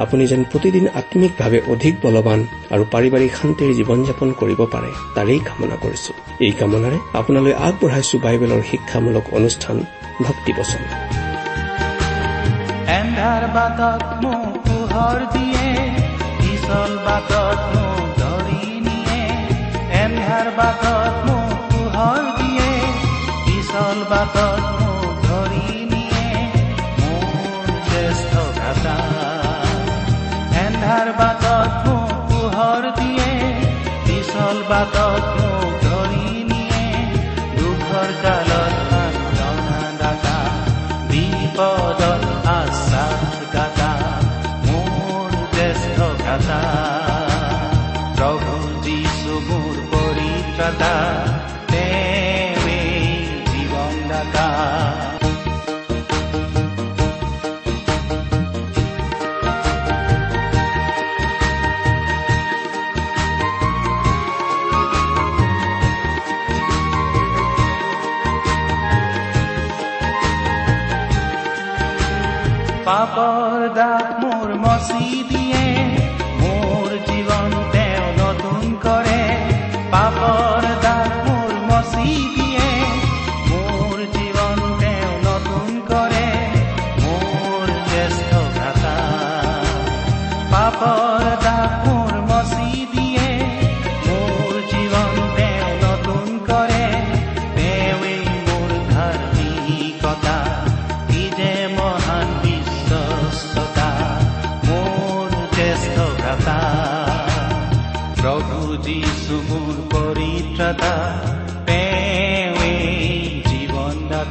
আপুনি যেন প্ৰতিদিন আম্মিকভাৱে অধিক বলৱান আৰু পাৰিবাৰিক শান্তিৰ জীৱন যাপন কৰিব পাৰে তাৰেই কামনা কৰিছো। এই কামনাৰে আপোনালৈ আগবঢ়াইছো বাইবেলৰ শিক্ষামূলক অনুষ্ঠান নিয়ে। এন্ধাৰ বাটত মোক পোহৰ দিয়ে পিছল বাটত এন্ধাৰ বাটত মোক পোহৰ দিয়ে পিছল বাটত মোক ধৰি নিয়ে দুখৰ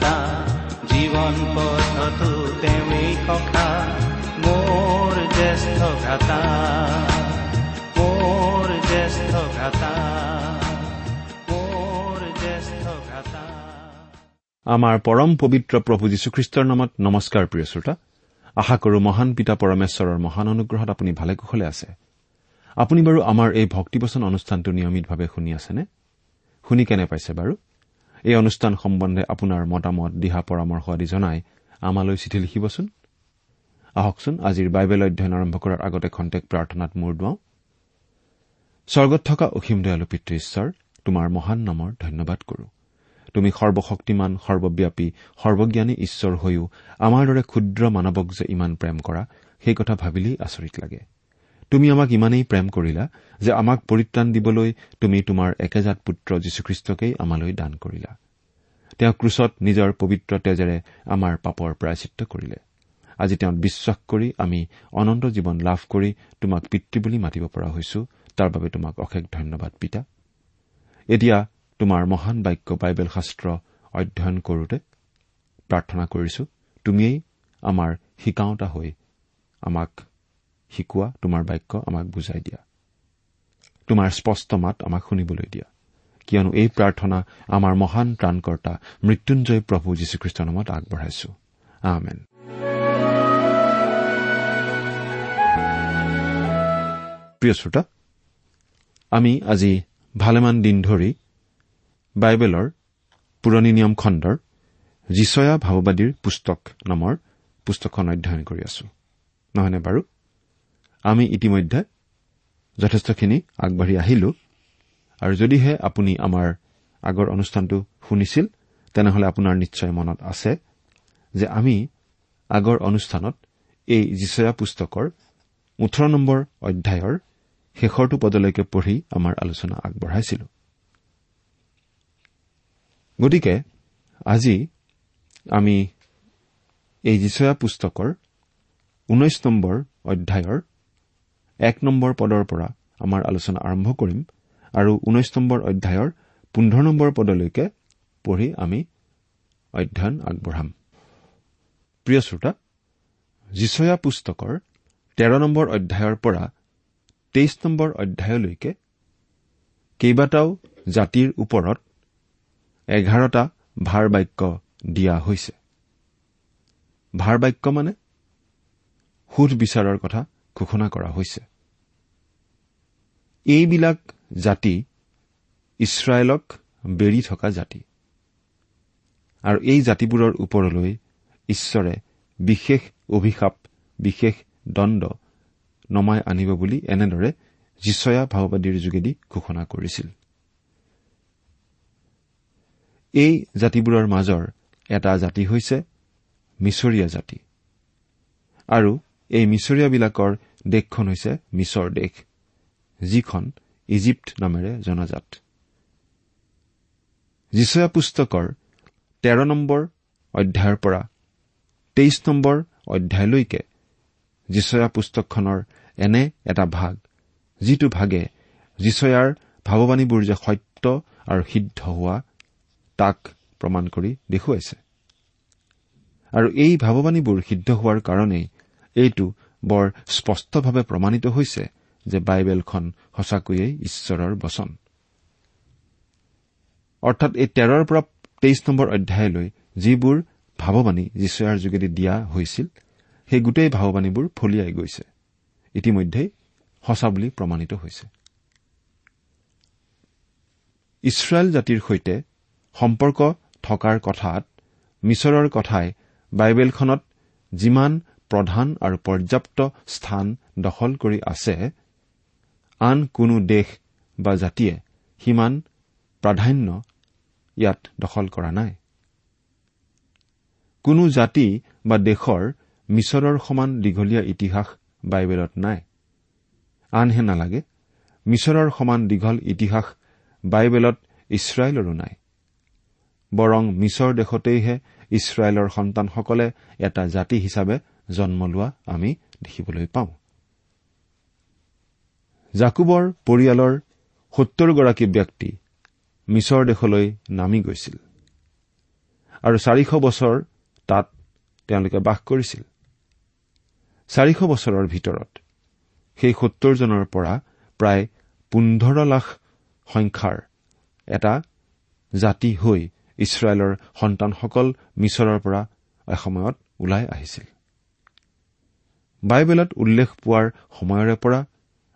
জীৱনদাতা জীৱন পথতো তেওঁৱেই সখা মোৰ জ্যেষ্ঠ ভ্ৰাতা মোৰ জ্যেষ্ঠ ভ্ৰাতা। আমাৰ পৰম পবিত্ৰ প্ৰভু যীশুখ্ৰীষ্টৰ নামত নমস্কাৰ প্ৰিয় শ্ৰোতা। আশা কৰো মহান পিতা পৰমেশ্বৰৰ মহান অনুগ্ৰহত আপুনি ভালে কুশলে আছে। আপুনি বাৰু আমাৰ এই ভক্তিবচন অনুষ্ঠানটো নিয়মিতভাৱে শুনি আছেনে? শুনি কেনে পাইছে বাৰু? এই অনুষ্ঠান সম্বন্ধে আপোনাৰ মতামত দিহা পৰামৰ্শ আদি জনাই আমালৈ চিঠি লিখিবচোন। আহকচোন আজিৰ বাইবেল অধ্যয়ন আৰম্ভ কৰাৰ আগতে খন্তেক প্ৰাৰ্থনাত মূৰ দুৱাওঁ। স্বৰ্গত থকা অসীম দয়ালু পিতৃ ঈশ্বৰ তোমাৰ মহান নামৰ ধন্যবাদ কৰো। তুমি সৰ্বশক্তিমান সৰ্বব্যাপী সৰ্বজ্ঞানী ঈশ্বৰ হৈও আমাৰ দৰে ক্ষুদ্ৰ মানৱক যে ইমান প্ৰেম কৰা সেই কথা ভাবিলেই আচৰিত লাগে। তুমি আমাক ইমানেই প্ৰেম কৰিলা যে আমাক পৰিত্ৰাণ দিবলৈ তুমি তোমাৰ একেজাত পুত্ৰ যীশুখ্ৰীষ্টকেই আমালৈ দান কৰিলা। তেওঁ ক্ৰুচত নিজৰ পবিত্ৰ তেজেৰে আমাৰ পাপৰ প্ৰায়চিত্ৰ কৰিলে। আজি তেওঁত বিশ্বাস কৰি আমি অনন্ত জীৱন লাভ কৰি তোমাক পিতৃ বুলি মাতিব পৰা হৈছো তাৰ বাবে তোমাক অশেষ ধন্যবাদ পিতা। এতিয়া তোমাৰ মহান বাক্য বাইবেল শাস্ত্ৰ অধ্যয়ন কৰোতে প্ৰাৰ্থনা কৰিছো তুমিয়েই আমাৰ শিকাওঁতা হৈ আমাক শিকোৱা তোমাৰ বাক্য আমাক বুজাই দিয়া। তোমাৰ স্পষ্ট মাত আমাক শুনিবলৈ দিয়া। কিয়নো এই প্ৰাৰ্থনা আমাৰ মহান ত্ৰাণকৰ্তা মৃত্যুঞ্জয় প্ৰভু যীশুখ্ৰীষ্টৰ নামত আগবঢ়াইছো। আমেন। প্ৰিয় শ্ৰোতা আমি আজি ভালেমান দিন ধৰি বাইবেলৰ পুৰণি নিয়ম খণ্ডৰ যিচয়া ভাৱবাদীৰ পুস্তক নামৰ পুস্তকখন অধ্যয়ন কৰি আছো। নহয়নে বাৰু? আমি ইতিমধ্যে যথেষ্টখিনি আগবাঢ়ি আহিলো। আৰু যদিহে আপুনি আমাৰ আগৰ অনুষ্ঠানটো শুনিছিল তেনেহলে আপোনাৰ নিশ্চয় মনত আছে যে আমি আগৰ অনুষ্ঠানত এই যিচয়া পুস্তকৰ ওঠৰ নম্বৰ অধ্যায়ৰ শেষৰটো পদলৈকে পঢ়ি আমাৰ আলোচনা আগবঢ়াইছিলো। গতিকে আজি আমি এই যিচয়া পুস্তকৰ ঊনৈশ নম্বৰ অধ্যায়ৰ এক নম্বৰ পদৰ পৰা আমাৰ আলোচনা আৰম্ভ কৰিম আৰু ঊনৈশ নম্বৰ অধ্যায়ৰ পোন্ধৰ নম্বৰ পদলৈকে পঢ়ি আমি অধ্যয়ন আগবঢ়াম। প্ৰিয় শ্ৰোতা যিচয়া পুস্তকৰ তেৰ নম্বৰ অধ্যায়ৰ পৰা তেইছ নম্বৰ অধ্যায়লৈকে কেইবাটাও জাতিৰ ওপৰত এঘাৰটা ভাৰ বাক্য দিয়া হৈছে। ভাৰ বাক্য মানে সুধ বিচাৰৰ কথা। ঘোষণা কৰা হৈছে। এইবিলাক জাতি ইছৰাইলক বেৰি থকা জাতি। আৰু এই জাতিবোৰৰ ওপৰলৈ ঈশ্বৰে বিশেষ অভিশাপ বিশেষ দণ্ড নমাই আনিব বুলি এনেদৰে যিচয়া ভাওবাদীৰ যোগেদি ঘোষণা কৰিছিল। এই জাতিবোৰৰ মাজৰ এটা জাতি হৈছে মিছৰীয়া জাতি। আৰু এই মিছৰীয়াবিলাকৰ দেশখন হৈছে মিছৰ দেশ যিখন ইজিপ্ত নামেৰে জনাজাত। যিচয়া পুস্তকৰ তেৰ নম্বৰ অধ্যায়ৰ পৰা তেইছ নম্বৰ অধ্যায়লৈকে যিচয়া পুস্তকখনৰ এনে এটা ভাগ যিটো ভাগে যিচয়াৰ ভাৱবাণীবোৰ যে সত্য আৰু সিদ্ধ হোৱা তাক প্ৰমাণ কৰি দেখুৱাইছে। আৰু এই ভাৱবাণীবোৰ সিদ্ধ হোৱাৰ কাৰণেই এইটো বৰ স্পষ্টভাৱে প্ৰমাণিত হৈছে যে বাইবেলখন সঁচাকৈয়ে ঈশ্বৰৰ বচন। অৰ্থাৎ এই তেৰৰ পৰা তেইছ নম্বৰ অধ্যায়লৈ যিবোৰ ভাৱবাণী যীশুৱাৰ যোগেদি দিয়া হৈছিল সেই গোটেই ভাৱবাণীবোৰ ফলিয়াই গৈছে। ইতিমধ্যেই সঁচা বুলি প্ৰমাণিত হৈছে। ইছৰাইল জাতিৰ সৈতে সম্পৰ্ক থকাৰ কথাত মিছৰৰ কথাই বাইবেলখনত যিমান প্ৰধান আৰু পৰ্যাপ্ত স্থান দখল কৰি আছে আন কোনো দেশ বা জাতিয়ে সিমান প্ৰাধান্য ইয়াত দখল কৰা নাই। কোনো জাতি বা দেশৰ মিছৰৰ সমান দীঘলীয়া ইতিহাস বাইবেলত নাই। আনহে নালাগে মিছৰৰ সমান দীঘল ইতিহাস বাইবেলত ইছৰাইলৰো নাই। বৰং মিছৰ দেশতেইহে ইছৰাইলৰ সন্তানসকলে এটা জাতি হিচাপে জন্ম লোৱা আমি দেখিবলৈ পাওঁ। জাকুবৰ পৰিয়ালৰ সত্তৰগৰাকী ব্যক্তি মিছৰ দেশলৈ নামি গৈছিল আৰু চাৰিশ বছৰ তাত তেওঁলোকে বাস কৰিছিল। চাৰিশ বছৰৰ ভিতৰত সেই সত্তৰজনৰ পৰা প্ৰায় পোন্ধৰ লাখ সংখ্যাৰ এটা জাতি হৈ ইছৰাইলৰ সন্তানসকল মিছৰৰ পৰা এসময়ত ওলাই আহিছিল। বাইবেলত উল্লেখ পোৱাৰ সময়ৰে পৰা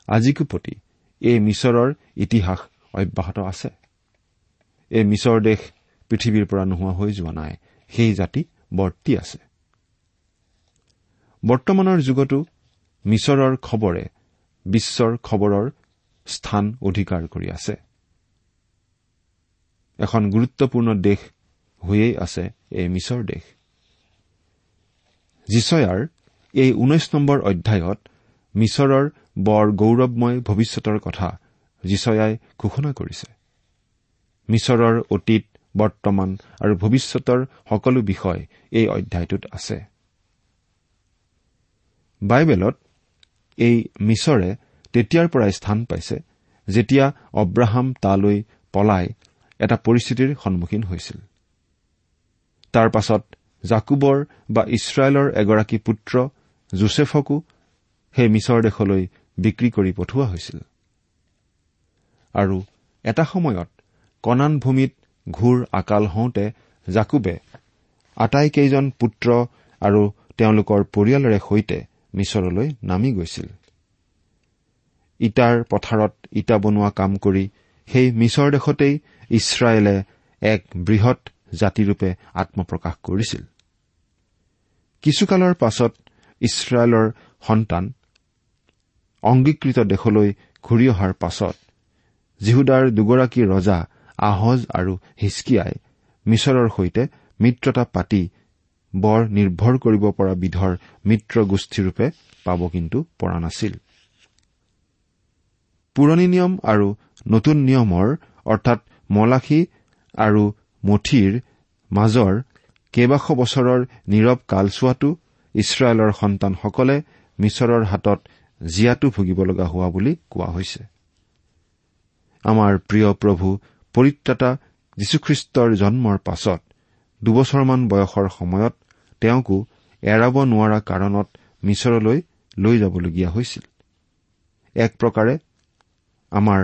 আজিকো প্ৰতি এই মিছৰৰ ইতিহাস অব্যাহত আছে। এই মিছৰ দেশ পৃথিৱীৰ পৰা নোহোৱা হৈ যোৱা নাই। সেই জাতি বৰ্তি আছে। বৰ্তমানৰ যুগতো মিছৰৰ খবৰে বিশ্বৰ খবৰৰ স্থান অধিকাৰ কৰি আছে। এখন গুৰুত্বপূৰ্ণ দেশ হৈয়েই আছে এই মিছৰ দেশ। জিচয়াৰ এই ঊনৈশ নম্বৰ অধ্যায়ত মিছৰৰ বৰ গৌৰৱময় ভৱিষ্যতৰ কথা জিচয়াই ঘোষণা কৰিছে। মিছৰৰ অতীত বৰ্তমান আৰু ভৱিষ্যতৰ সকলো বিষয় এই অধ্যায়টোত আছে। বাইবেলত এই মিছৰে তেতিয়াৰ পৰাই স্থান পাইছে যেতিয়া অব্ৰাহাম তালৈ পলাই এটা পৰিস্থিতিৰ সন্মুখীন হৈছিল। তাৰ পাছত জাকুবৰ বা ইছৰাইলৰ এগৰাকী পুত্ৰ জোচেফকো সেই মিছৰ দেশলৈ বিক্ৰী কৰি পঠোৱা হৈছিল। আৰু এটা সময়ত কণান ভূমিত ঘূৰ আকাল হওঁতে জাকুবে আটাইকেইজন পুত্ৰ আৰু তেওঁলোকৰ পৰিয়ালৰে সৈতে মিছৰলৈ নামি গৈছিল। ইটাৰ পথাৰত ইটা বনোৱা কাম কৰি সেই মিছৰ দেশতেই ইছৰাইলে এক বৃহৎ জাতিৰূপে আত্মপ্ৰকাশ কৰিছিল। কিছুকালৰ পাছত ইছৰাইলৰ সন্তান অংগীকৃত দেশলৈ ঘূৰি অহাৰ পাছত জিহুদাৰ দুগৰাকী ৰজা আহজ আৰু হিচকিয়াই মিছৰৰ সৈতে মিত্ৰতা পাতি বৰ নিৰ্ভৰ কৰিব পৰা বিধৰ মিত্ৰ গোষ্ঠীৰূপে পাব কিন্তু পৰা নাছিল। পুৰণি নিয়ম আৰু নতুন নিয়মৰ অৰ্থাৎ মলাখী আৰু মঠিৰ মাজৰ কেইবাশ বছৰৰ নীৰৱ কালচোৱাটো ইছৰাইলৰ সন্তানসকলে মিছৰৰ হাতত জীয়াটো ভুগিব লগা হোৱা বুলি কোৱা হৈছে। আমাৰ প্ৰিয় প্ৰভু পৰিত্ৰাতা যীশুখ্ৰীষ্টৰ জন্মৰ পাছত দুবছৰমান বয়সৰ সময়ত তেওঁকো এৰাব নোৱাৰা কাৰণত মিছৰলৈ লৈ যাবলগীয়া হৈছিল। এক প্ৰকাৰে আমাৰ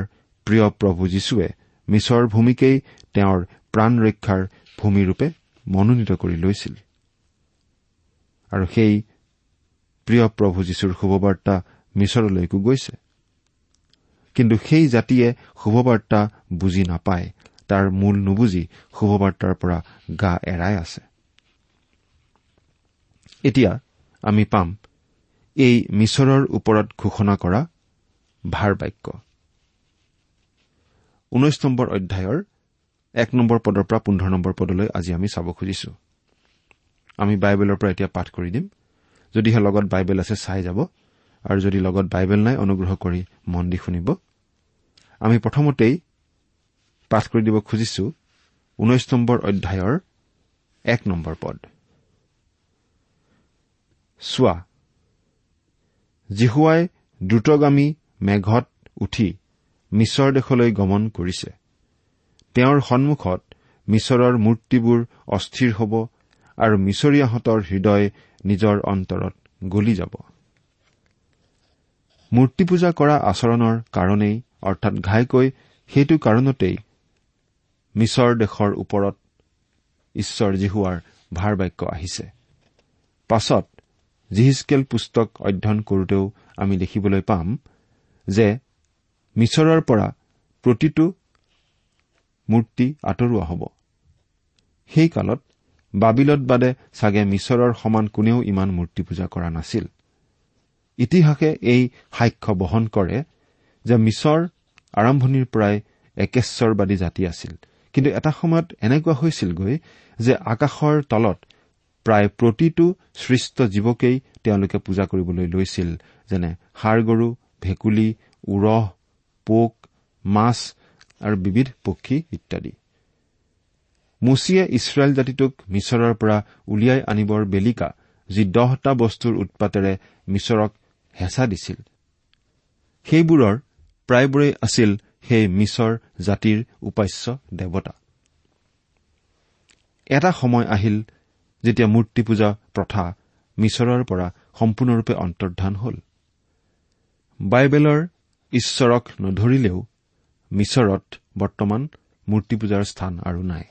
প্ৰিয় প্ৰভু যীশুৱে মিছৰ ভূমিকেই তেওঁৰ প্ৰাণ ৰক্ষাৰ ভূমিৰূপে মনোনীত কৰি লৈছিল। আৰু সেই প্ৰিয় প্ৰভু যীশুৰ শুভবাৰ্তা মিছৰলৈকো গৈছে। কিন্তু সেই জাতিয়ে শুভবাৰ্তা বুজি নাপায়। তাৰ মূল নুবুজি শুভবাৰ্তাৰ পৰা গা এৰাই আছে। এতিয়া আমি পাম এই মিছৰৰ ওপৰত ঘোষণা কৰা ভাৰ বাক্য। ঊনৈশ নম্বৰ অধ্যায়ৰ এক নম্বৰ পদৰ পৰা পোন্ধৰ নম্বৰ পদলৈ আজি আমি চাব খুজিছো। আমি বাইবেলৰ পৰা এতিয়া পাঠ কৰি দিম। যদিহে লগত বাইবেল আছে চাই যাব। আৰু যদি লগত বাইবেল নাই অনুগ্ৰহ কৰি মন দি শুনিব। আমি প্ৰথমতেই পাঠ কৰি দিব খুজিছো ঊনৈশ নম্বৰ অধ্যায়ৰ এক নম্বৰ পদ। চোৱা জিহুৱাই দ্ৰুতগামী মেঘত উঠি মিছৰ দেশলৈ গমন কৰিছে। তেওঁৰ সন্মুখত মিছৰৰ মূৰ্তিবোৰ অস্থিৰ হ'ব আৰু মিছৰীয়াহঁতৰ হৃদয় নিজৰ অন্তৰত গলি যাব। মূৰ্তি পূজা কৰা আচৰণৰ কাৰণেই অৰ্থাৎ ঘাইকৈ সেইটো কাৰণতেই মিছৰ দেশৰ ওপৰত ঈশ্বৰ জিহুৱাৰ ভাৰ বাক্য আহিছে। পাছত জিহিচকেল পুস্তক অধ্যয়ন কৰোতেও আমি দেখিবলৈ পাম যে মিছৰৰ পৰা প্ৰতিটো মূৰ্তি আঁতৰোৱা হ'ব। সেই কালত বাবিলত বাদে চাগে মিছৰৰ সমান কোনেও ইমান মূৰ্তি পূজা কৰা নাছিল। ইতিহাসে এই সাক্ষ্য বহন কৰে যে মিছৰ আৰম্ভণিৰ পৰাই একেশ্বৰবাদী জাতি আছিল। কিন্তু এটা সময়ত এনেকুৱা হৈছিলগৈ যে আকাশৰ তলত প্ৰায় প্ৰতিটো সৃষ্ট জীৱকেই তেওঁলোকে পূজা কৰিবলৈ লৈছিল যেনে ষাৰ গৰু ভেকুলী উৰহ পোক মাছ আৰু বিবিধ পক্ষী ইত্যাদি। মুচিয়ে ইছৰাইল জাতিটোক মিছৰৰ পৰা উলিয়াই আনিবৰ বেলিকা যি দহটা বস্তুৰ উৎপাতেৰে মিছৰক হেঁচা দিছিল। সেইবোৰৰ প্ৰায়বোৰেই আছিল সেই মিছৰ জাতিৰ উপাস্য দেৱতা। এটা সময় আহিল যেতিয়া মূৰ্তি পূজা প্ৰথা মিছৰৰ পৰা সম্পূৰ্ণৰূপে অন্তৰ্ধান হল। বাইবেলৰ ঈশ্বৰক নধৰিলেও মিছৰত বৰ্তমান মূৰ্তি পূজাৰ স্থান আৰু নাই।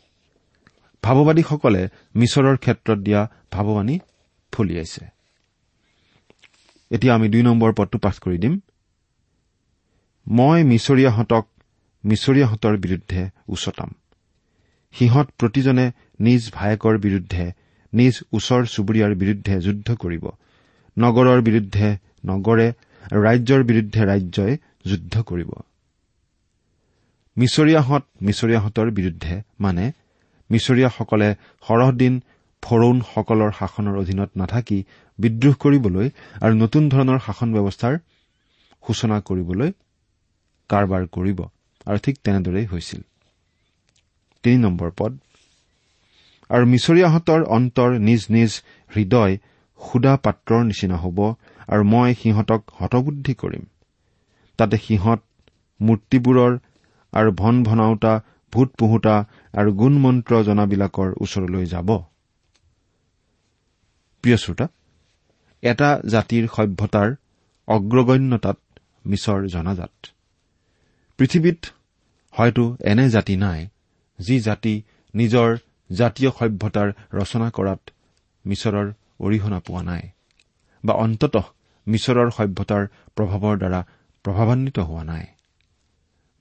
ভাৱবাদীসকলে মিছৰৰ ক্ষেত্ৰত দিয়া ভাৱবাণী ফলিয়াইছে। এতিয়া আমি দুই নম্বৰ পদটো পাঠ কৰি দিম। মই মিছৰীয়াহঁতক মিছৰীয়াহঁতৰ বিৰুদ্ধে উচতাম। সিহঁত প্ৰতিজনে নিজ ভায়েকৰ বিৰুদ্ধে নিজ ওচৰ চুবুৰীয়াৰ বিৰুদ্ধে যুদ্ধ কৰিব। নগৰৰ বিৰুদ্ধে নগৰে আৰু ৰাজ্যৰ বিৰুদ্ধে ৰাজ্যই যুদ্ধ কৰিব। মিছৰীয়াহঁত মিছৰীয়াহঁতৰ বিৰুদ্ধে মানে মিছৰীয়াসকলে সৰহদিন ফৰৌনসকলৰ শাসনৰ অধীনত নাথাকি বিদ্ৰোহ কৰিবলৈ আৰু নতুন ধৰণৰ শাসন ব্যৱস্থাৰ সূচনা কৰিবলৈ কাৰবাৰ কৰিব। আৰু ঠিক তেনেদৰেই হৈছিল। আৰু মিছৰীয়াহঁতৰ অন্তৰ নিজ নিজ হৃদয় সুদা পাত্ৰৰ নিচিনা হ'ব আৰু মই সিহঁতক হতবুদ্ধি কৰিম। তাতে সিহঁত মূৰ্তিবোৰৰ আৰু ভন ভনাওতা ভূত পোহোতা আৰু গুণ মন্ত্ৰ জনাবিলাকৰ ওচৰলৈ যাব। এটা জাতিৰ সভ্যতাৰ অগ্ৰগণ্যতাত মিছৰ জনাজাত। পৃথিৱীত হয়তো এনে জাতি নাই যি জাতি নিজৰ জাতীয় সভ্যতাৰ ৰচনা কৰাত মিছৰৰ অৰিহণা পোৱা নাই বা অন্ততঃ মিছৰৰ সভ্যতাৰ প্ৰভাৱৰ দ্বাৰা প্ৰভাৱান্বিত হোৱা নাই।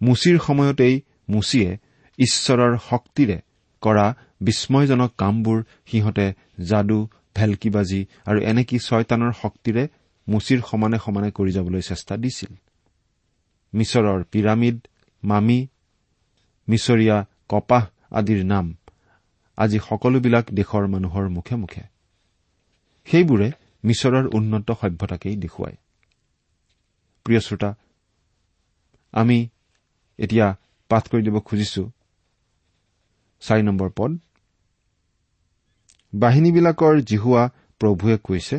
মুচিৰ সময়তেই মুচিয়ে ঈশ্বৰৰ শক্তিৰে কৰা বিস্ময়জনক কামবোৰ সিহঁতে যাদু ভেলকিবাজি আৰু এনেকি ছয়তানৰ শক্তিৰে মুচিৰ সমানে সমানে কৰি যাবলৈ চেষ্টা দিছিল। মিছৰৰ পিৰামিড মামি মিছৰীয়া কপাহ আদিৰ নাম আজি সকলোবিলাক দেশৰ মানুহৰ মুখে মুখে। সেইবোৰে মিছৰৰ উন্নত সভ্যতাকেই দেখুৱায়। প্ৰিয় শ্ৰোতা আমি এতিয়া পাঠ কৰি দিব খুজিছো চাৰি নম্বৰ পদ। বাহিনীবিলাকৰ জিহুৱা প্ৰভুৱে কৈছে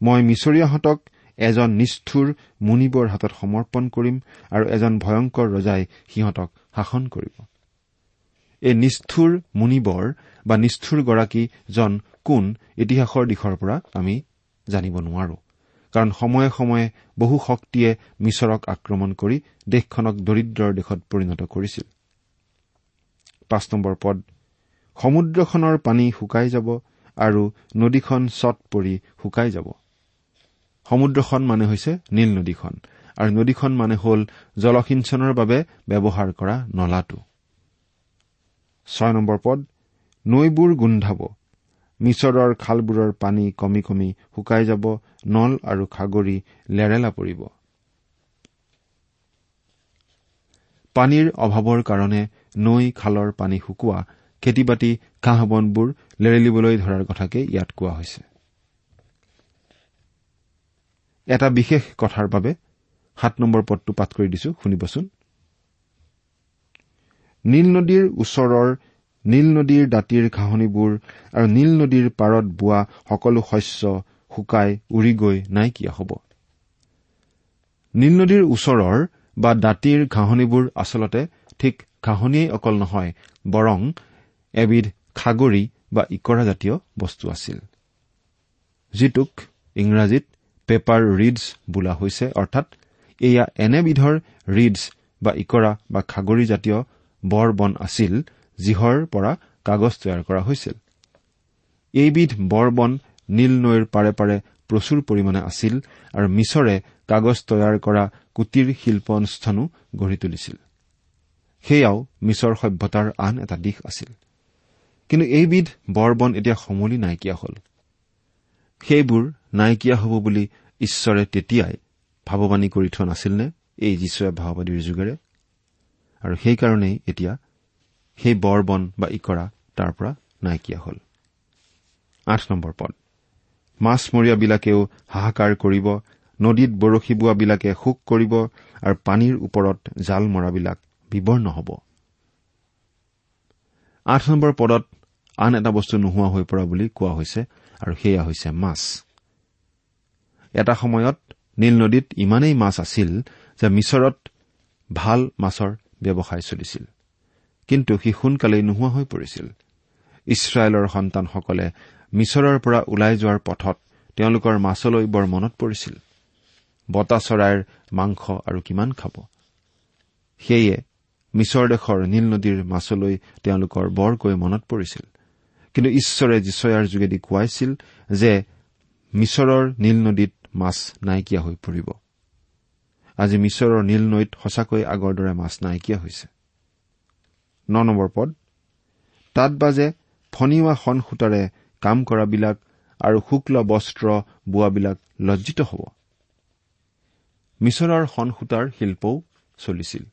মই মিছৰীয়াহঁতক এজন নিষ্ঠুৰ মুনিবৰ হাতত সমৰ্পণ কৰিম আৰু এজন ভয়ংকৰ ৰজাই সিহঁতক শাসন কৰিব। এই নিষ্ঠুৰ মুনিবৰ বা নিষ্ঠুৰগৰাকীজন কোন ইতিহাসৰ দিশৰ পৰা আমি জানিব নোৱাৰো। কাৰণ সময়ে সময়ে বহু শক্তিয়ে মিছৰক আক্ৰমণ কৰি দেশখনক দৰিদ্ৰৰ দেশত পৰিণত কৰিছিল। পাঁচ নম্বৰ পদ। সমুদ্ৰখনৰ পানী শুকাই যাব আৰু নদীখন চট পৰি শুকাই যাব। সমুদ্ৰখন মানে হৈছে নীল নদীখন আৰু নদীখন মানে হ'ল জলসিঞ্চনৰ বাবে ব্যৱহাৰ কৰা নলাটো। ছয় নম্বৰ পদ নৈবোৰ গোন্ধাব। মিছৰৰ খালবোৰৰ পানী কমি কমি শুকাই যাব নল আৰু খাগৰি লেৰেলা পৰিব। পানীৰ অভাৱৰ কাৰণে নৈ খালৰ পানী শুকোৱা খেতি বাতি ঘাঁহ বনবোৰ লেৰেলিবলৈ ধৰাৰ কথাকে ইয়াত কোৱা হৈছে। এটা বিশেষ কথাৰ বাবে সাত নম্বৰ পদটো পাঠ কৰি দিছো শুনিবচোন। নীল নদীৰ ওচৰৰ নীল নদীৰ দাঁতিৰ ঘাঁহনিবোৰ আৰু নীল নদীৰ পাৰত বোৱা সকলো শস্য শুকাই উৰি গৈ নাইকিয়া হ'ব? নীল নদীৰ ওচৰৰ বা দাঁতিৰ ঘাঁহনিবোৰ আচলতে ঠিক ঘাঁহনিয়েই অকল নহয় বৰং এবিধ খাগৰি বা ইকৰাজাতীয় বস্তু আছিল। যিটোক ইংৰাজীত পেপাৰ ৰিডছ বোলা হৈছে অৰ্থাৎ এয়া এনেবিধৰ ৰিডছ বা ইকৰা বা খাগৰিজাতীয় বৰ বন আছিল যিহৰ পৰা কাগজ তৈয়াৰ কৰা হৈছিল। এইবিধ বৰ বন নীল নৈৰ পাৰে পাৰে প্ৰচুৰ পৰিমাণে আছিল আৰু মিছৰে কাগজ তৈয়াৰ কৰা কুটিৰ শিল্প অনুষ্ঠানো গঢ়ি তুলিছিল। সেয়াও মিছৰ সভ্যতাৰ আন এটা দিশ আছিল। কিন্তু এইবিধ বৰ বন এতিয়া সমূলি নাইকিয়া হ'ল। সেইবোৰ নাইকিয়া হ'ব বুলি ঈশ্বৰে তেতিয়াই ভাৱবাণী কৰি থোৱা নাছিলনে এই যীশুৱে ভাওবাদীৰ যুগেৰে? আৰু সেইকাৰণেই এতিয়া সেই বৰ বন বা ইকৰা তাৰ পৰা নাইকিয়া হ'ল। পদ। মাছমৰীয়াবিলাকেও হাহাকাৰ কৰিব নদীত বৰশী বোৱাবিলাকে শোক কৰিব আৰু পানীৰ ওপৰত জাল মৰাবিলাক বিৱৰ্ণ হ'ব। আঠ নম্বৰ পদত আন এটা বস্তু নোহোৱা হৈ পৰা বুলি কোৱা হৈছে আৰু সেয়া হৈছে মাছ। এটা সময়ত নীল নদীত ইমানেই মাছ আছিল যে মিছৰত ভাল মাছৰ ব্যৱসায় চলিছিল। কিন্তু সি সোনকালেই নোহোৱা হৈ পৰিছিল। ইছৰাইলৰ সন্তানসকলে মিছৰৰ পৰা ওলাই যোৱাৰ পথত তেওঁলোকৰ মাছলৈ বৰ মনত পৰিছিল। বতা চৰাইৰ মাংস আৰু কিমান খাব? সেয়ে মিছৰ দেশৰ নীল নদীৰ মাছলৈ তেওঁলোকৰ বৰকৈ মনত পৰিছিল। কিন্তু ঈশ্বৰে যিচয়াৰ যোগেদি কোৱাইছিল যে মিছৰৰ নীল নদীত মাছ নাইকিয়া হৈ পৰিব। আজি মিছৰৰ নীল নৈত সঁচাকৈ আগৰ দৰে মাছ নাইকিয়া হৈছে। ন নম্বৰ পদ। তাত বাজে ফনিওৱা সন সূতাৰে কাম কৰাবিলাক আৰু শুক্ল বস্ত্ৰ বোৱাবিলাক লজ্জিত হ'ব। মিছৰৰ সন সূতাৰ শিল্পও চলিছিল।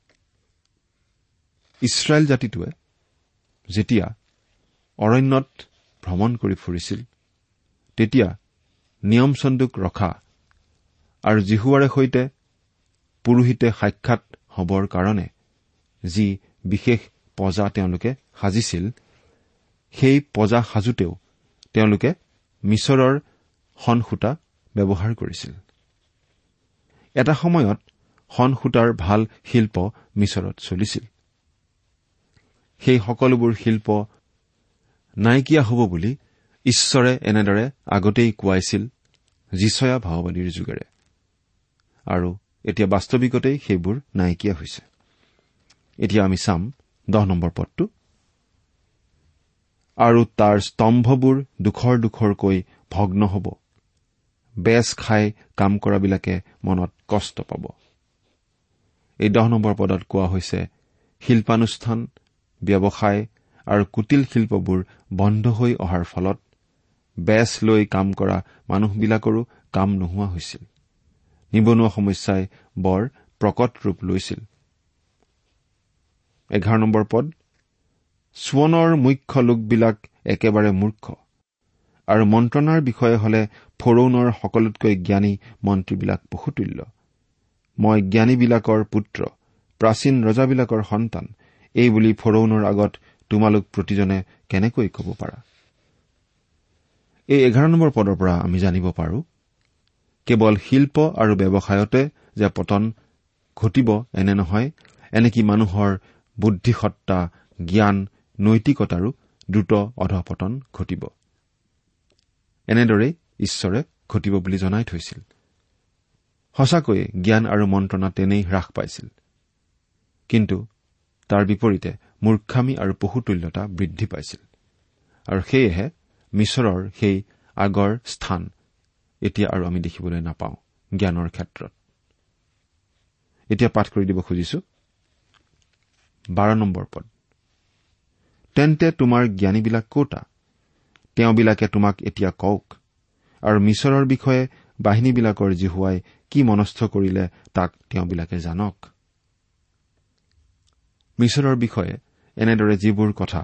ইছৰাইল জাতিটোৱে যেতিয়া অৰণ্যত ভ্ৰমণ কৰি ফুৰিছিল তেতিয়া নিয়ম চন্দুক ৰখা আৰু জিহুৱাৰে সৈতে পুৰোহিতে সাক্ষাৎ হবৰ কাৰণে যি বিশেষ পজা তেওঁলোকে সাজিছিল সেই পজা সাজোতেও তেওঁলোকে মিছৰৰ সন সূতা ব্যৱহাৰ কৰিছিল। এটা সময়ত সন সূতাৰ ভাল শিল্প মিছৰত চলিছিল। সেই সকলোবোৰ শিল্প নাইকিয়া হ'ব বুলি ঈশ্বৰে এনেদৰে আগতেই কোৱাইছিল যিচয়া ভাওবাদীৰ যুগেৰে। আৰু এতিয়া বাস্তৱিকতেই সেইবোৰ নাইকিয়া হৈছে। এতিয়া আমি চাম দহ নম্বৰ পদটো। আৰু তাৰ স্তম্ভবোৰ দুখৰ দুখৰকৈ ভগ্ন হ'ব। বেজ খাই কাম কৰাবিলাকে মনত কষ্ট পাব। এই দহ নম্বৰ পদত কোৱা হৈছে শিল্পানুষ্ঠান ব্যৱসায় আৰু কুটিল শিল্পবোৰ বন্ধ হৈ অহাৰ ফলত বেচ লৈ কাম কৰা মানুহবিলাকৰো কাম নোহোৱা হৈছিল। নিবনুৱা সমস্যাই বৰ প্ৰকট ৰূপ লৈছিল। এঘাৰ নম্বৰ পদ সোৱনৰ মুখ্য লোকবিলাক একেবাৰে মূৰ্খ আৰু মন্ত্ৰণাৰ বিষয়ে হলে ফৰৌনৰ সকলোতকৈ জ্ঞানী মন্ত্ৰীবিলাক পশুতুল্য মই জ্ঞানীবিলাকৰ পুত্ৰ প্ৰাচীন ৰজাবিলাকৰ সন্তান এই বুলি ফৰৌনৰ আগত তোমালোক প্ৰতিজনে কেনেকৈ ক'ব পাৰা? এই এঘাৰ নম্বৰ পদৰ পৰা আমি জানিব পাৰো কেৱল শিল্প আৰু ব্যৱসায়তে যে পতন ঘটিব এনে নহয় এনেকি মানুহৰ বুদ্ধিসত্তা জ্ঞান নৈতিকতাৰো দ্ৰুত অধপতন ঘটিব। এনেদৰেই ঈশ্বৰে ঘটিব বুলি জনাই থৈছিল। সঁচাকৈয়ে জ্ঞান আৰু মন্ত্ৰণা তেনেই হ্ৰাস পাইছিল। কিন্তু তাৰ বিপৰীতে মূৰ্খামী আৰু পশুতুল্যতা বৃদ্ধি পাইছিল। আৰু সেয়েহে মিছৰৰ সেই আগৰ স্থান এতিয়া আৰু আমি দেখিবলৈ নাপাওঁ জ্ঞানৰ ক্ষেত্ৰত। এতিয়া পাঠ কৰি দিব খুজিছো। পদ। তেন্তে তোমাৰ জ্ঞানীবিলাক কতা? তেওঁবিলাকে তোমাক এতিয়া কওক। আৰু মিছৰৰ বিষয়ে বাহিনীবিলাকৰ জিহুৱাই কি মনস্থ কৰিলে তাক তেওঁবিলাকে জানক? মিছৰৰ বিষয়ে এনেদৰে যিবোৰ কথা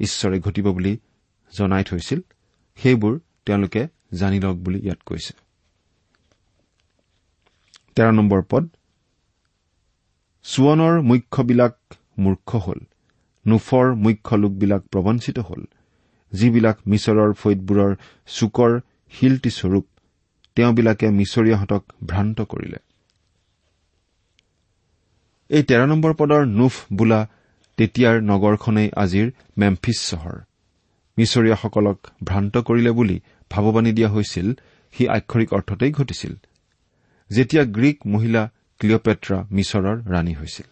ঈশ্বৰে ঘটিব বুলি জনাই থৈছিল সেইবোৰ তেওঁলোকে জানি লওক বুলি ইয়াত কৈছে। তেৰ নম্বৰ পদ চুৱনৰ মুখ্যবিলাক মূৰ্খ হল নুফৰ মুখ্য লোকবিলাক প্ৰবঞ্চিত হল যিবিলাক মিছৰৰ ফৈদবোৰৰ চুকৰ শিলটিস্বৰূপ তেওঁবিলাকে মিছৰীয়াহঁতক ভ্ৰান্ত কৰিলে। এই তেৰ নম্বৰ পদৰ নুফ বোলা তেতিয়াৰ নগৰখনেই আজিৰ মেমফিছ চহৰ। মিছৰীয়াসকলক ভ্ৰান্ত কৰিলে বুলি ভাৱবাণী দিয়া হৈছিল সি আক্ষৰিক অৰ্থতেই ঘটিছিল। যেতিয়া গ্ৰীক মহিলা ক্লিঅপেট্ৰা মিছৰৰ ৰাণী হৈছিল।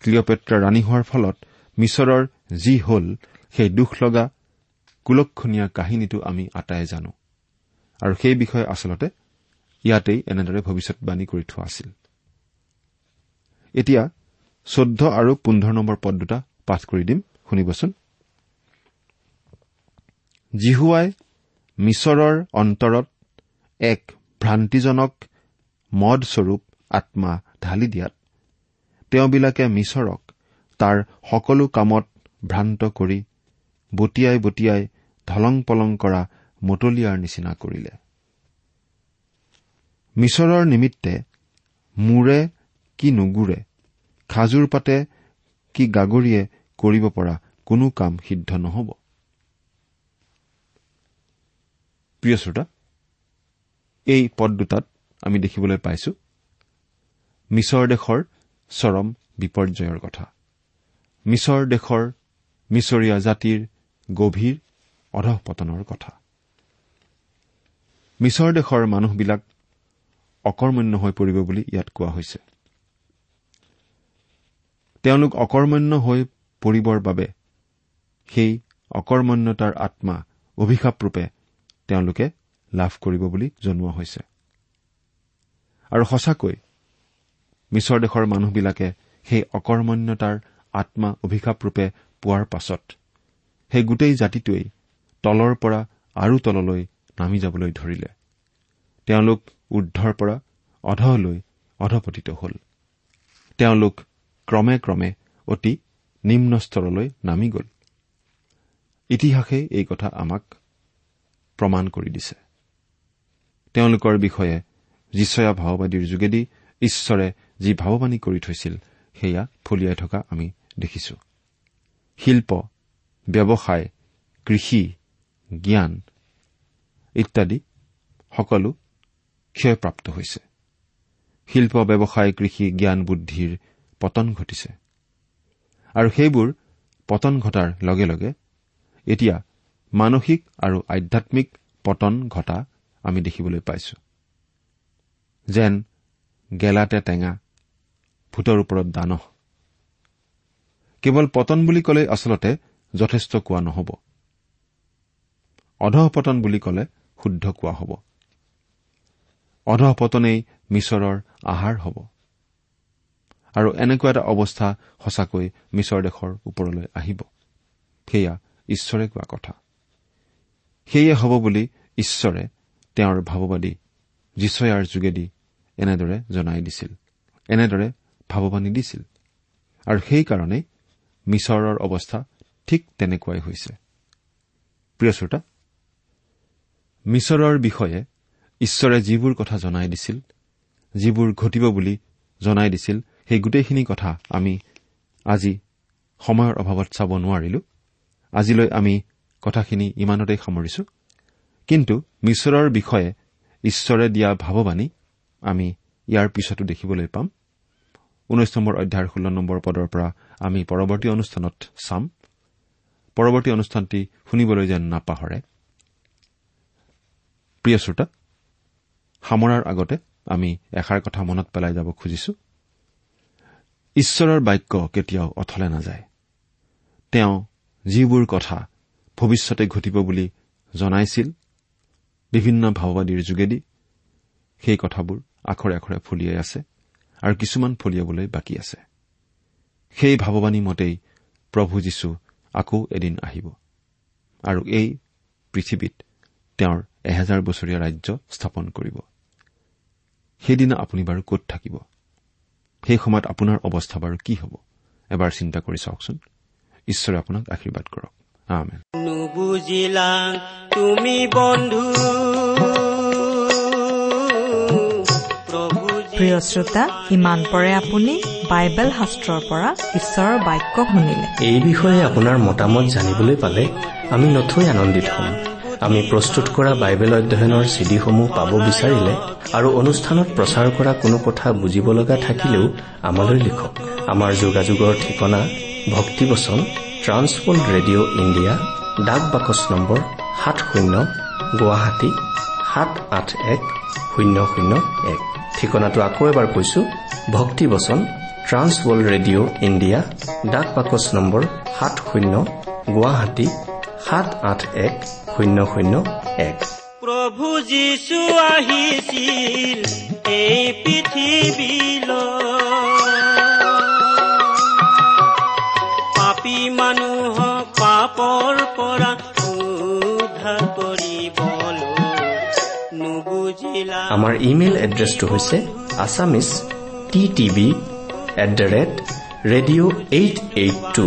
ক্লিঅপেট্ৰা ৰাণী হোৱাৰ ফলত মিছৰৰ যি হল সেই দুখ লগা কুলক্ষণীয়া কাহিনীটো আমি আটায়ে জানো। আৰু সেই বিষয়ে আচলতে ইয়াতেই এনেদৰে ভৱিষ্যতবাণী কৰি থোৱা আছিল। এতিয়া চৈধ্য আৰু পোন্ধৰ নম্বৰ পদ দুটা পাঠ কৰি দিম। শুনিবচোন। জিহুৱাই মিছৰৰ অন্তৰত এক ভ্ৰান্তিজনক মদস্বৰূপ আত্মা ঢালি দিয়াত তেওঁবিলাকে মিছৰক তাৰ সকলো কামত ভ্ৰান্ত কৰি বটিয়াই বটিয়াই ধলং পলং কৰা মতলীয়াৰ নিচিনা কৰিলে। মিছৰৰ নিমিত্তে মূৰে কি নুগুৰে খাজুৰ পাতে কি গাগৰিয়ে কৰিব পৰা কোনো কাম সিদ্ধ নহ'ব। প্ৰিয় শ্ৰোতা এই পদ দুটাত আমি দেখিবলৈ পাইছো মিছৰ দেশৰ চৰম বিপৰ্যয়ৰ কথা। মিছৰ দেশৰ মিছৰীয়া জাতিৰ গভীৰ অধঃপতনৰ কথা। মিছৰ দেশৰ মানুহবিলাক অকৰ্মণ্য হৈ পৰিব বুলি ইয়াত কোৱা হৈছে। তেওঁলোক অকৰ্মণ্য হৈ পৰিবৰ বাবে সেই অকৰ্মণ্যতাৰ আত্মা অভিশাপৰূপে তেওঁলোকে লাভ কৰিব বুলি জনোৱা হৈছে। আৰু সঁচাকৈ মিছৰ দেশৰ মানুহবিলাকে সেই অকৰ্মণ্যতাৰ আত্মা অভিশাপৰূপে পোৱাৰ পাছত সেই গোটেই জাতিটোৱেই তলৰ পৰা আৰু তললৈ নামি যাবলৈ ধৰিলে। তেওঁলোক ঊৰ্ধৰ পৰা অধলৈ অধপতিত হল। তেওঁলোক ক্ৰমে ক্ৰমে অতি নিম্ন স্তৰলৈ নামি গ'ল। ইতিহাসে এই কথা আমাক প্ৰমাণ কৰি দিছে। তেওঁলোকৰ বিষয়ে যিচয়া ভাওবাদীৰ যোগেদি ঈশ্বৰে যি ভাৱবাণী কৰি থৈছিল সেয়া ফলিয়াই থকা আমি দেখিছো। শিল্প ব্যৱসায় কৃষি জ্ঞান ইত্যাদি সকলো ক্ষয়প্ৰাপ্ত হৈছে। শিল্প ব্যৱসায় কৃষি জ্ঞান বুদ্ধিৰ পতন ঘটিছে। আৰু সেইবোৰ পতন ঘটাৰ লগে লগে এতিয়া মানসিক আৰু আধ্যামিক পতন ঘটা আমি দেখিবলৈ পাইছো। যেন গেলাতে টেঙা ভূতৰ ওপৰত দানহ কেৱল পতন বুলি ক'লে আচলতে যথেষ্ট কোৱা নহ'ব। অধঃপতন বুলি ক'লে শুদ্ধ কোৱা হ'ব। অধঃপতনেই মিছৰৰ আহাৰ হ'ব। আৰু এনেকুৱা এটা অৱস্থা সঁচাকৈ মিছৰ দেশৰ ওপৰলৈ আহিব। সেয়া ঈশ্বৰে কোৱা কথা। সেয়ে হ'ব বুলি ঈশ্বৰে তেওঁৰ ভাৱবাদী যিচয়াৰ যোগেদি এনেদৰে জনাই দিছিল। এনেদৰে ভাৱবাণী দিছিল। আৰু সেইকাৰণেই মিছৰৰ অৱস্থা ঠিক তেনেকুৱাই হৈছে। প্ৰিয় শ্ৰোতা মিছৰৰ বিষয়ে ঈশ্বৰে যিবোৰ কথা জনাই দিছিল যিবোৰ ঘটিব বুলি জনাই দিছিল সেই গোটেইখিনি কথা আমি আজি সময়ৰ অভাৱত চাব নোৱাৰিলো। আজিলৈ আমি কথাখিনি ইমানতেই সামৰিছো। কিন্তু মিছৰৰ বিষয়ে ঈশ্বৰে দিয়া ভাৱবাণী আমি ইয়াৰ পিছতো দেখিবলৈ পাম। ঊনৈশ নম্বৰ অধ্যায়ৰ ষোল্ল নম্বৰ পদৰ পৰা আমি পৰৱৰ্তী অনুষ্ঠানত চাম। পৰৱৰ্তী অনুষ্ঠানটি শুনিবলৈ যেন নাপাহৰে। প্ৰিয় শ্ৰোতা সামৰাৰ আগতে আমি এষাৰ কথা মনত পেলাই যাব খুজিছো। ঈশ্বৰৰ বাক্য কেতিয়াও অথলে নাযায়। তেওঁ যিবোৰ কথা ভৱিষ্যতে ঘটিব বুলি জনাইছিল বিভিন্ন ভাওবাদীৰ যোগেদি সেই কথাবোৰ আখৰে আখৰে ফলিয়াই আছে আৰু কিছুমান ফলিয়াবলৈ বাকী আছে। সেই ভাৱবাণী মতেই প্ৰভু যীশু আকৌ এদিন আহিব আৰু এই পৃথিৱীত তেওঁৰ এহেজাৰ বছৰীয়া ৰাজ্য স্থাপন কৰিব। সেইদিনা আপুনি বাৰু ক'ত থাকিব? সেই সময়ত আপোনাৰ অৱস্থা বাৰু কি হ'ব? এবাৰ চিন্তা কৰি চাওকচোন। ঈশ্বৰে আপোনাক আশীৰ্বাদ কৰক। আমেন। নুবুজিলা তুমি বন্ধু। প্ৰিয় শ্ৰোতা ইমান পৰে আপুনি বাইবেল শাস্ত্ৰৰ পৰা ঈশ্বৰৰ বাক্য শুনিলে। এই বিষয়ে আপোনাৰ মতামত জানিবলৈ পালে আমি নথৈ আনন্দিত হ'ম। আমি প্ৰস্তুত কৰা বাইবেল অধ্যয়নৰ চিডিসমূহ পাব বিচাৰিলে আৰু অনুষ্ঠানত প্ৰচাৰ কৰা কোনো কথা বুজিব লগা থাকিলেও আমালৈ লিখক। আমাৰ যোগাযোগৰ ঠিকনা ভক্তিবচন ট্ৰান্সৱৰ্ল্ড ৰেডিঅ' ইণ্ডিয়া ডাক বাকচ নম্বৰ সাত শূন্য গুৱাহাটী সাত আঠ এক শূন্য শূন্য এক। ঠিকনাটো আকৌ এবাৰ কৈছো ভক্তিবচন ট্ৰান্সৱৰ্ল্ড ৰেডিঅ' ইণ্ডিয়া ডাক বাকচ নম্বৰ সাত শূন্য গুৱাহাটী সাত আঠ এক শূন্য শূন্য এক। প্ৰভু যীশু আহিছিল এই পৃথিৱীলৈ পাপী মানুহক পাপৰ পৰা উদ্ধাৰ কৰিবলৈ নুবুজিলা। আমাৰ ইমেইল এড্ৰেছটো হৈছে Assamese T TV at the rate radio' eight eight two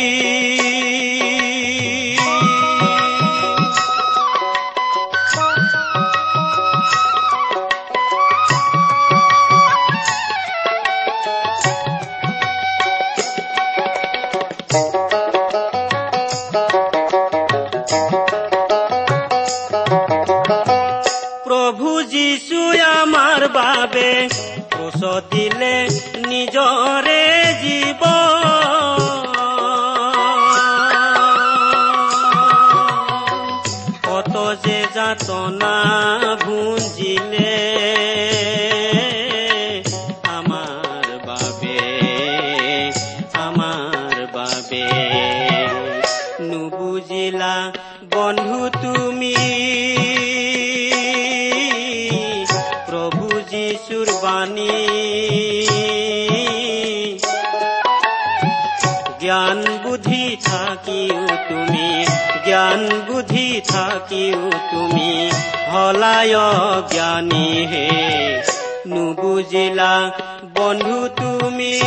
যে যাতনা ভুঞ্জিলে থাকিও তুমি। হলায় জ্ঞানী হে। নুবুজিলা বন্ধু তুমি।